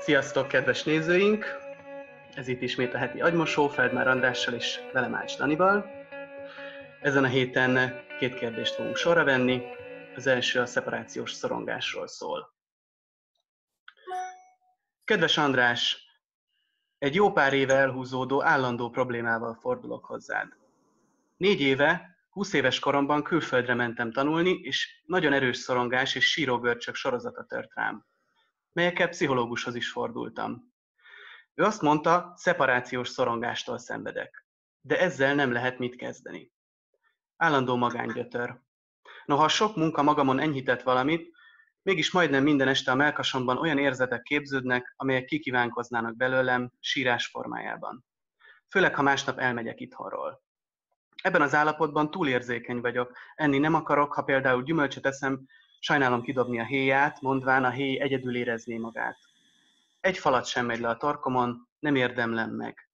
Sziasztok, kedves nézőink! Ez itt ismét a heti agymosó, Feldmár Andrással és velem Ács Danival. Ezen a héten két kérdést fogunk sorra venni. Az első a szeparációs szorongásról szól. Kedves András, egy jó pár éve elhúzódó állandó problémával fordulok hozzád. Négy éve, 20 éves koromban külföldre mentem tanulni, és nagyon erős szorongás és sírógörcsök sorozata tört rám melyekkel pszichológushoz is fordultam. Ő azt mondta, szeparációs szorongástól szenvedek. De ezzel nem lehet mit kezdeni. Állandó magánygyötör. Noha sok munka magamon enyhített valamit, mégis majdnem minden este a melkasomban olyan érzetek képződnek, amelyek kikívánkoznának belőlem sírás formájában. Főleg, ha másnap elmegyek itthonról. Ebben az állapotban túlérzékeny vagyok, enni nem akarok, ha például gyümölcsöt eszem, Sajnálom kidobni a héját, mondván a héj egyedül érezné magát. Egy falat sem megy le a torkomon, nem érdemlem meg.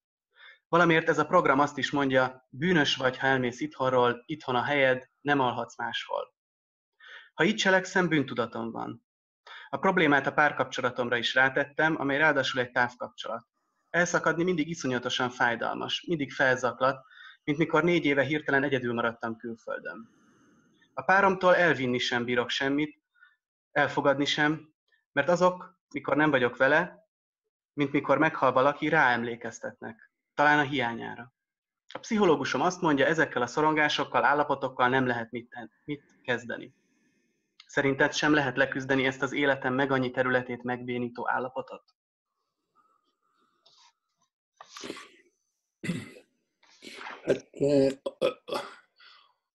Valamiért ez a program azt is mondja, bűnös vagy, ha elmész itthonról, itthon a helyed, nem alhatsz máshol. Ha így cselekszem, bűntudatom van. A problémát a párkapcsolatomra is rátettem, amely ráadásul egy távkapcsolat. Elszakadni mindig iszonyatosan fájdalmas, mindig felzaklat, mint mikor négy éve hirtelen egyedül maradtam külföldön. A páromtól elvinni sem bírok semmit, elfogadni sem, mert azok, mikor nem vagyok vele, mint mikor meghal valaki, ráemlékeztetnek, talán a hiányára. A pszichológusom azt mondja, ezekkel a szorongásokkal, állapotokkal nem lehet mit, mit kezdeni. Szerinted sem lehet leküzdeni ezt az életem meg annyi területét megbénító állapotot? Hát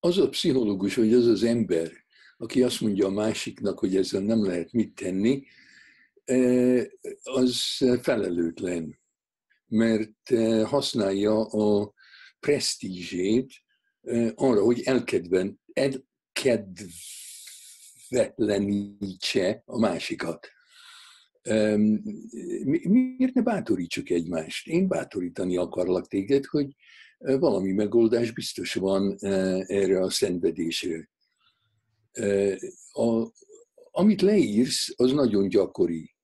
az a pszichológus, vagy az az ember, aki azt mondja a másiknak, hogy ezzel nem lehet mit tenni, e, az felelőtlen, mert e, használja a presztízsét e, arra, hogy elkedven, elkedvetlenítse a másikat. Miért ne bátorítsuk egymást? Én bátorítani akarlak téged, hogy valami megoldás biztos van erre a szenvedésre. A, amit leírsz, az nagyon gyakori.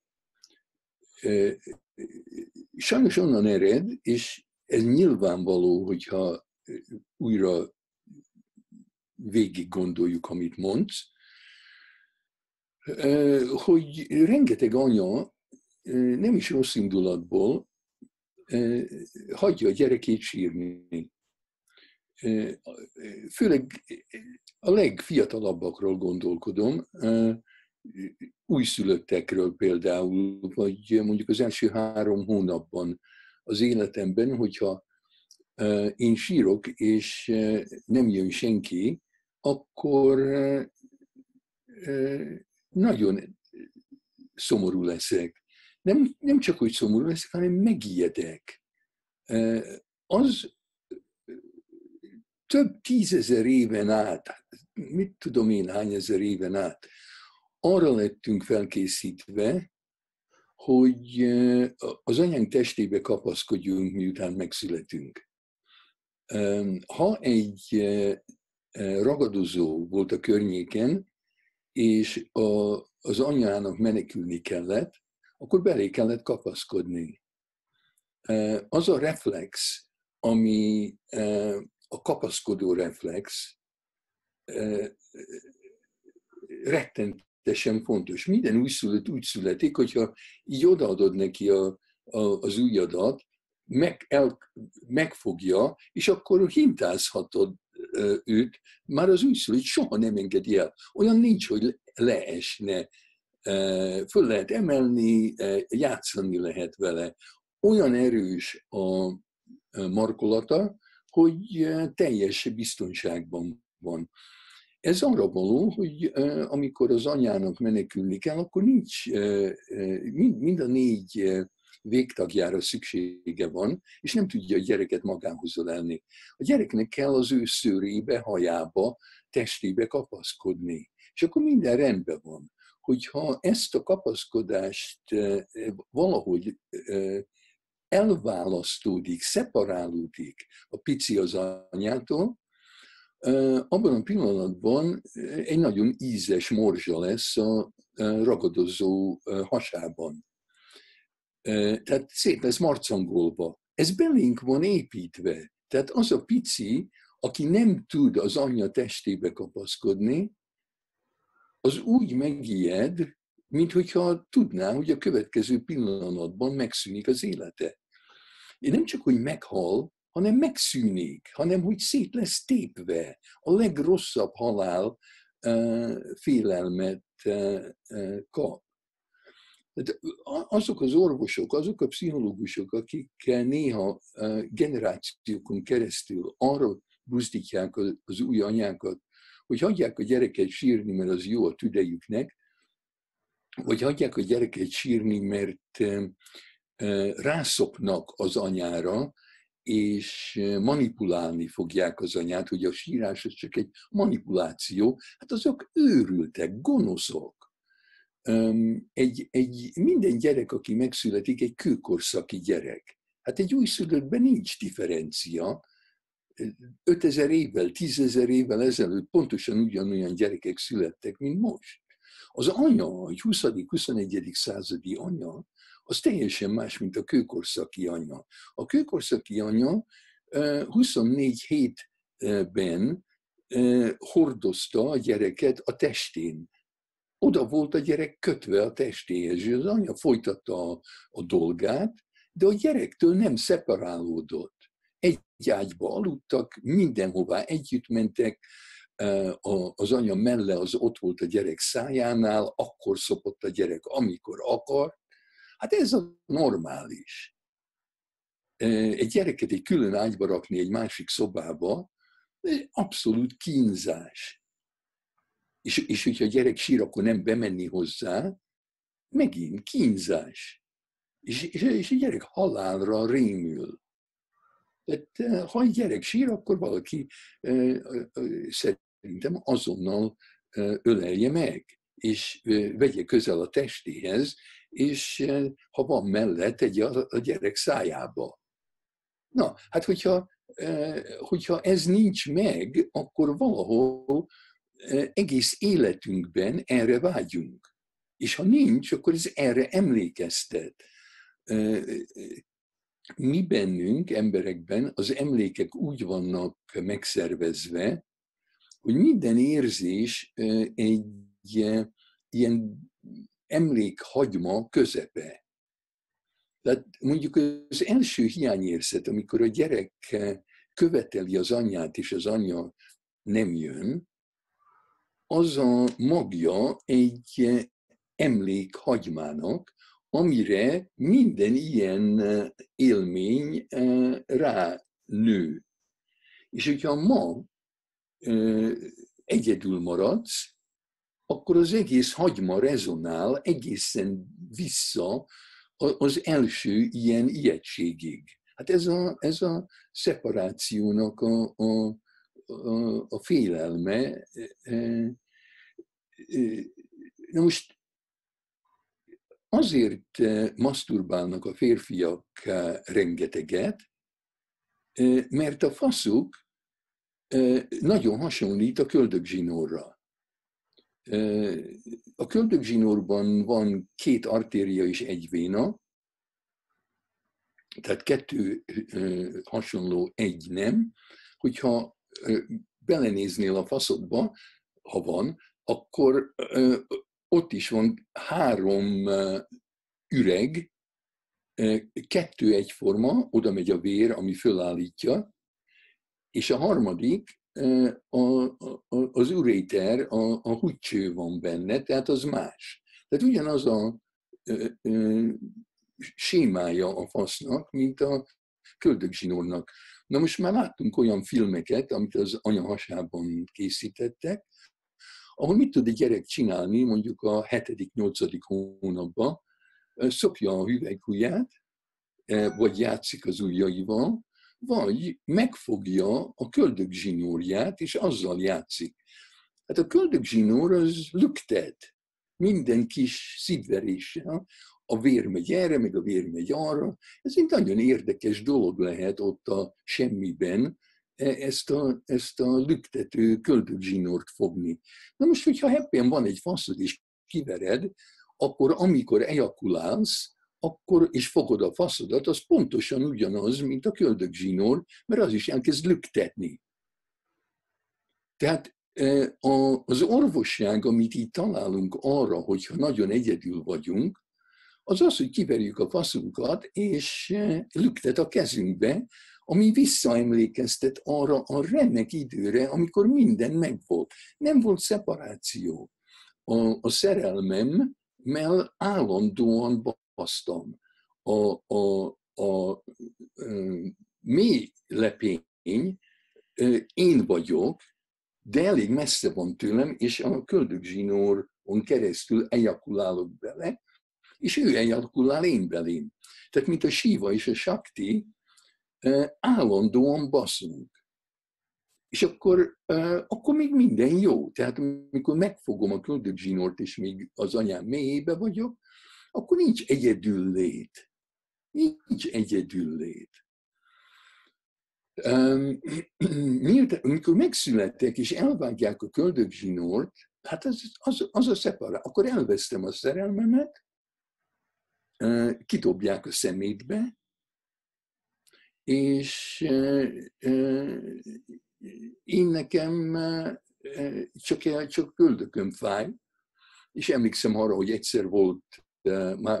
Sajnos onnan ered, és ez nyilvánvaló, hogyha újra végig gondoljuk, amit mondsz, hogy rengeteg anya nem is rossz indulatból hagyja a gyerekét sírni. Főleg a legfiatalabbakról gondolkodom, újszülöttekről például, vagy mondjuk az első három hónapban az életemben, hogyha én sírok, és nem jön senki, akkor nagyon szomorú leszek nem, nem csak hogy szomorú leszek, hanem megijedek. Az több tízezer éven át, mit tudom én hány ezer éven át, arra lettünk felkészítve, hogy az anyánk testébe kapaszkodjunk, miután megszületünk. Ha egy ragadozó volt a környéken, és az anyának menekülni kellett, akkor belé kellett kapaszkodni. Az a reflex, ami a kapaszkodó reflex, rettentesen fontos. Minden újszülött úgy születik, hogyha így odaadod neki a, a, az újadat, meg, el, megfogja, és akkor hintázhatod őt, már az újszülött soha nem engedi el. Olyan nincs, hogy leesne föl lehet emelni, játszani lehet vele. Olyan erős a markolata, hogy teljes biztonságban van. Ez arra való, hogy amikor az anyának menekülni kell, akkor nincs, mind a négy végtagjára szüksége van, és nem tudja a gyereket magához ölelni. A gyereknek kell az ő szőrébe, hajába, testébe kapaszkodni. És akkor minden rendben van hogyha ezt a kapaszkodást valahogy elválasztódik, szeparálódik a pici az anyától, abban a pillanatban egy nagyon ízes morzsa lesz a ragadozó hasában. Tehát szép lesz marcangolva. Ez belénk van építve. Tehát az a pici, aki nem tud az anyja testébe kapaszkodni, az úgy megijed, mint hogyha tudná, hogy a következő pillanatban megszűnik az élete. És nem csak, hogy meghal, hanem megszűnik, hanem hogy szét lesz tépve. A legrosszabb halál félelmet kap. Azok az orvosok, azok a pszichológusok, akik néha generációkon keresztül arra buzdítják az új anyákat, hogy hagyják a gyereket sírni, mert az jó a tüdejüknek, vagy hagyják a gyereket sírni, mert rászoknak az anyára, és manipulálni fogják az anyát, hogy a sírás az csak egy manipuláció, hát azok őrültek, gonoszok. Egy, egy, minden gyerek, aki megszületik, egy kőkorszaki gyerek. Hát egy újszülöttben nincs differencia. 5000 évvel, 10 évvel ezelőtt pontosan ugyanolyan gyerekek születtek, mint most. Az anya, egy 20.-21. századi anya, az teljesen más, mint a kőkorszaki anya. A kőkorszaki anya 24 hétben hordozta a gyereket a testén. Oda volt a gyerek kötve a testéhez, és az anya folytatta a, a dolgát, de a gyerektől nem szeparálódott. Egy ágyba aludtak, mindenhová együtt mentek, az anya melle az ott volt a gyerek szájánál, akkor szopott a gyerek, amikor akar, Hát ez a normális. Egy gyereket egy külön ágyba rakni egy másik szobába, abszolút kínzás. És, és hogyha a gyerek sír, akkor nem bemenni hozzá, megint kínzás. És, és, és a gyerek halálra rémül. Tehát ha egy gyerek sír, akkor valaki szerintem azonnal ölelje meg, és vegye közel a testéhez, és ha van mellett, tegye a gyerek szájába. Na, hát hogyha, hogyha ez nincs meg, akkor valahol egész életünkben erre vágyunk. És ha nincs, akkor ez erre emlékeztet. Mi bennünk, emberekben az emlékek úgy vannak megszervezve, hogy minden érzés egy ilyen emlékhagyma közepe. Tehát mondjuk az első hiányérzet, amikor a gyerek követeli az anyját, és az anyja nem jön, az a magja egy emlékhagymának, amire minden ilyen élmény rá nő. És hogyha ma egyedül maradsz, akkor az egész hagyma rezonál egészen vissza az első ilyen ijegységig. Hát ez a, ez a szeparációnak a, a, a, a félelme. E, e, na most azért maszturbálnak a férfiak rengeteget, mert a faszuk nagyon hasonlít a köldögzsinórra. A köldögzsinórban van két artéria és egy véna, tehát kettő hasonló, egy nem. Hogyha belenéznél a faszodba, ha van, akkor ott is van három üreg, kettő egyforma, oda megy a vér, ami fölállítja, és a harmadik a, a, az uréter, a, a húgycső van benne, tehát az más. Tehát ugyanaz a ö, ö, sémája a fasznak, mint a köldögzsinórnak. Na most már láttunk olyan filmeket, amit az anya hasában készítettek, ahol mit tud egy gyerek csinálni mondjuk a 7.-8. hónapban, szopja a hüvelykujját, vagy játszik az ujjaival, vagy megfogja a köldögzsinórját, és azzal játszik. Hát a köldögzsinór az lüktet, minden kis szívveréssel, a vér megy erre, meg a vér megy arra. Ez egy nagyon érdekes dolog lehet ott a semmiben, e, ezt a, ezt a lüktető köldögzsinort fogni. Na most, hogyha heppen van egy faszod és kivered, akkor amikor ejakulálsz, akkor is fogod a faszodat, az pontosan ugyanaz, mint a köldögzsinór, mert az is elkezd lüktetni. Tehát e, az orvosság, amit itt találunk arra, hogyha nagyon egyedül vagyunk, az az, hogy kiverjük a faszunkat, és e, lüktet a kezünkbe, ami visszaemlékeztet arra a remek időre, amikor minden megvolt. Nem volt szeparáció. A, a szerelmemmel állandóan basztam. A, a, a, a mély lepény én vagyok, de elég messze van tőlem, és a köldögzsinóron keresztül ejakulálok bele, és ő ejakulál én belém. Tehát, mint a síva és a sakti, állandóan baszunk. És akkor, akkor még minden jó. Tehát amikor megfogom a köldögzsinort, és még az anyám mélyébe vagyok, akkor nincs egyedül lét. Nincs egyedül lét. Miután, amikor megszülettek és elvágják a köldögzsinort, hát az, az, az a szepará. Akkor elvesztem a szerelmemet, kidobják a szemétbe, és én nekem csak, csak köldököm fáj, és emlékszem arra, hogy egyszer volt,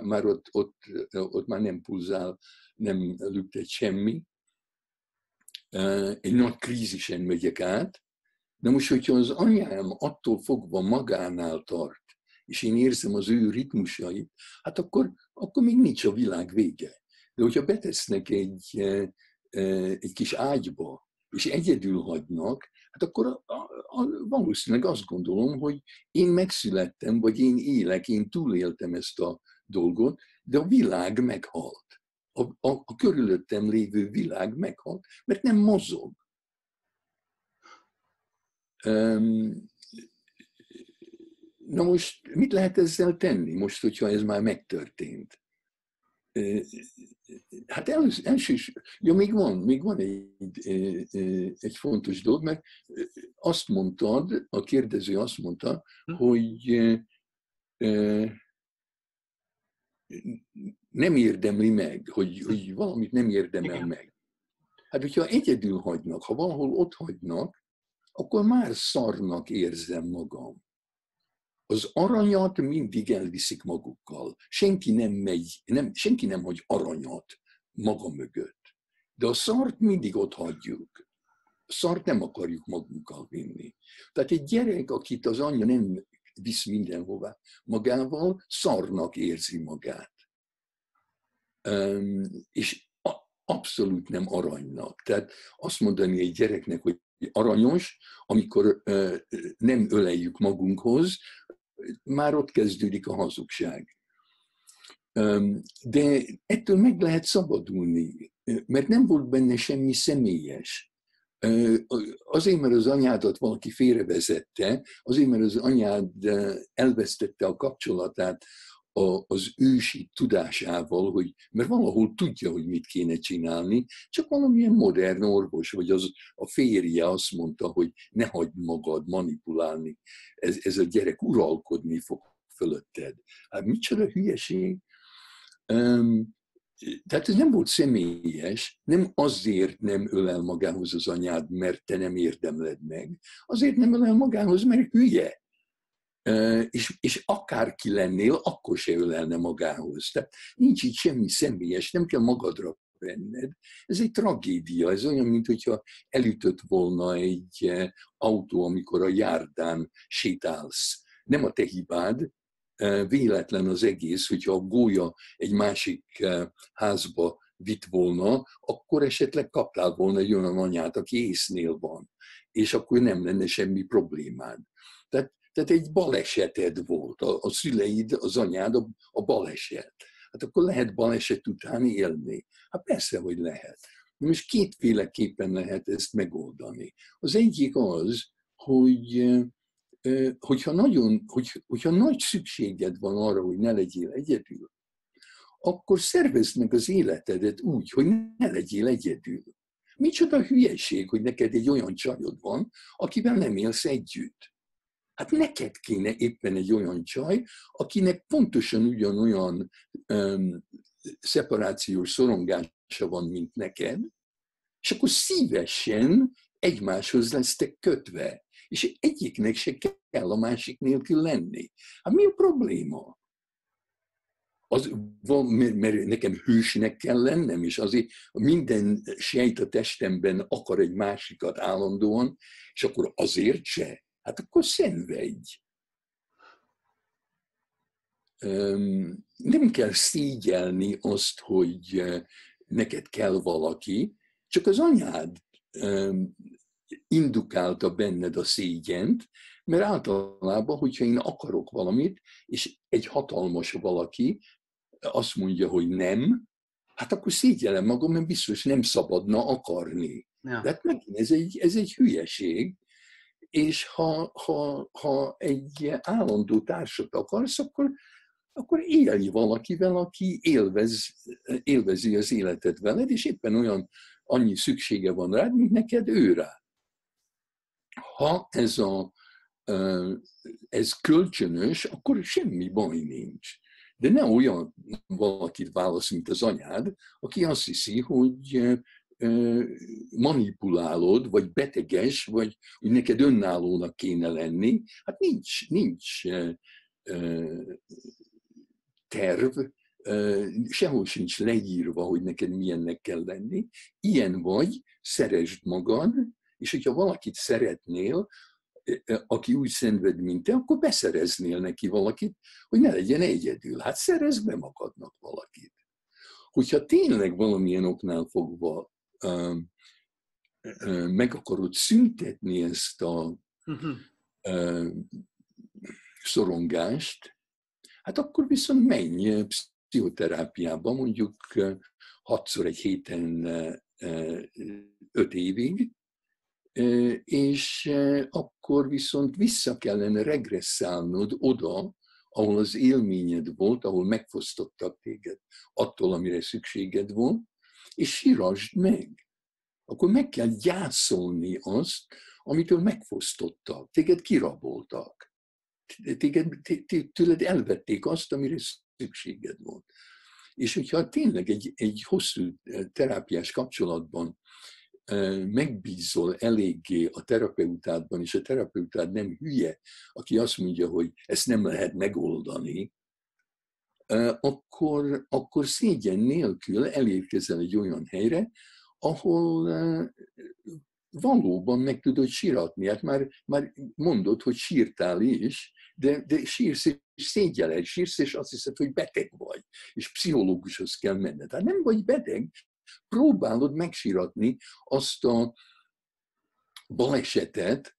már, ott, ott, ott már nem pulzál, nem lüktet semmi, egy nagy krízisen megyek át, de most, hogyha az anyám attól fogva magánál tart, és én érzem az ő ritmusait, hát akkor, akkor még nincs a világ vége. De hogyha betesznek egy, egy kis ágyba, és egyedül hagynak, hát akkor a, a, a, valószínűleg azt gondolom, hogy én megszülettem, vagy én élek, én túléltem ezt a dolgot, de a világ meghalt. A, a, a körülöttem lévő világ meghalt, mert nem mozog. Na most mit lehet ezzel tenni, most, hogyha ez már megtörtént? Hát először, első, ja, még van, még van egy, egy fontos dolog, mert azt mondtad, a kérdező azt mondta, hm. hogy nem érdemli meg, hogy, hogy valamit nem érdemel Igen. meg. Hát, hogyha egyedül hagynak, ha valahol ott hagynak, akkor már szarnak érzem magam. Az aranyat mindig elviszik magukkal. Senki nem megy, nem, senki nem hagy aranyat maga mögött. De a szart mindig ott hagyjuk. A szart nem akarjuk magunkkal vinni. Tehát egy gyerek, akit az anyja nem visz mindenhová magával, szarnak érzi magát. Um, és abszolút nem aranynak. Tehát azt mondani egy gyereknek, hogy aranyos, amikor uh, nem öleljük magunkhoz, már ott kezdődik a hazugság. De ettől meg lehet szabadulni, mert nem volt benne semmi személyes. Azért, mert az anyádat valaki félrevezette, azért, mert az anyád elvesztette a kapcsolatát az ősi tudásával, hogy, mert valahol tudja, hogy mit kéne csinálni, csak valamilyen modern orvos, vagy az, a férje azt mondta, hogy ne hagyd magad manipulálni, ez, ez a gyerek uralkodni fog fölötted. Hát micsoda hülyeség. Um, tehát ez nem volt személyes, nem azért nem ölel magához az anyád, mert te nem érdemled meg, azért nem ölel magához, mert hülye és, és akárki lennél, akkor se ölelne magához. Tehát nincs itt semmi személyes, nem kell magadra venned. Ez egy tragédia, ez olyan, mint hogyha elütött volna egy autó, amikor a járdán sétálsz. Nem a te hibád, véletlen az egész, hogyha a gólya egy másik házba vitt volna, akkor esetleg kaptál volna egy olyan anyát, aki észnél van, és akkor nem lenne semmi problémád. Tehát egy baleseted volt, a, a szüleid, az anyád a, a baleset. Hát akkor lehet baleset után élni. Hát persze, hogy lehet. Most kétféleképpen lehet ezt megoldani. Az egyik az, hogy hogyha, nagyon, hogy, hogyha nagy szükséged van arra, hogy ne legyél egyedül, akkor szervezd meg az életedet úgy, hogy ne legyél egyedül. Micsoda hülyeség, hogy neked egy olyan csajod van, akivel nem élsz együtt. Hát neked kéne éppen egy olyan csaj, akinek pontosan ugyanolyan um, szeparációs szorongása van, mint neked, és akkor szívesen egymáshoz lesztek kötve, és egyiknek se kell a másik nélkül lenni. Hát mi a probléma? Az van, mert nekem hősnek kell lennem, és azért minden sejt a testemben akar egy másikat állandóan, és akkor azért se. Hát akkor szenvedj. Nem kell szígyelni azt, hogy neked kell valaki, csak az anyád indukálta benned a szégyent, mert általában, hogyha én akarok valamit, és egy hatalmas valaki azt mondja, hogy nem, hát akkor szégyellem magam, mert biztos nem szabadna akarni. Ja. De hát megint ez egy, ez egy hülyeség, és ha, ha, ha egy állandó társat akarsz, akkor, akkor élj valakivel, aki élvez, élvezi az életet veled, és éppen olyan annyi szüksége van rád, mint neked ő rá. Ha ez, a, ez kölcsönös, akkor semmi baj nincs. De ne olyan valakit válasz, mint az anyád, aki azt hiszi, hogy manipulálod, vagy beteges, vagy hogy neked önállónak kéne lenni. Hát nincs, nincs terv, sehol sincs leírva, hogy neked milyennek kell lenni. Ilyen vagy, szeresd magad, és hogyha valakit szeretnél, aki úgy szenved, mint te, akkor beszereznél neki valakit, hogy ne legyen egyedül. Hát szerezd be magadnak valakit. Hogyha tényleg valamilyen oknál fogva meg akarod szüntetni ezt a um, szorongást, hát akkor viszont menj pszichoterápiába, mondjuk hatszor egy héten öt évig, és akkor viszont vissza kellene regresszálnod oda, ahol az élményed volt, ahol megfosztottak téged attól, amire szükséged volt, és sírasd meg. Akkor meg kell gyászolni azt, amitől megfosztottak, téged kiraboltak. Téged, tőled elvették azt, amire szükséged volt. És hogyha tényleg egy, egy hosszú terápiás kapcsolatban megbízol eléggé a terapeutádban, és a terapeutád nem hülye, aki azt mondja, hogy ezt nem lehet megoldani, akkor, akkor szégyen nélkül elérkezel egy olyan helyre, ahol valóban meg tudod síratni. Hát már, már mondod, hogy sírtál is, de, de sírsz és szégyeled, sírsz, és azt hiszed, hogy beteg vagy, és pszichológushoz kell menned. Hát nem vagy beteg, próbálod megsíratni azt a balesetet,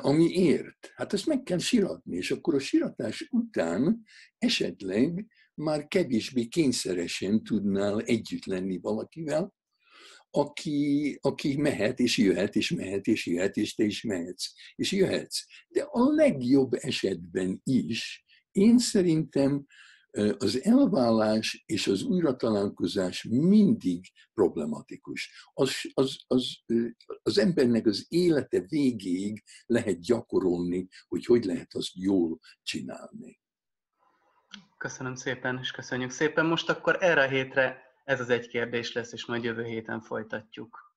ami ért. Hát ezt meg kell síratni, és akkor a síratás után esetleg már kevésbé kényszeresen tudnál együtt lenni valakivel, aki, aki mehet és jöhet, és mehet és jöhet, és te is mehetsz, és jöhetsz. De a legjobb esetben is én szerintem az elvállás és az újratalálkozás mindig problematikus. Az, az, az, az embernek az élete végéig lehet gyakorolni, hogy hogy lehet azt jól csinálni. Köszönöm szépen, és köszönjük szépen. Most akkor erre a hétre ez az egy kérdés lesz, és majd jövő héten folytatjuk.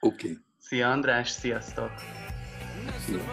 Oké. Okay. Szia András, sziasztok! Szia.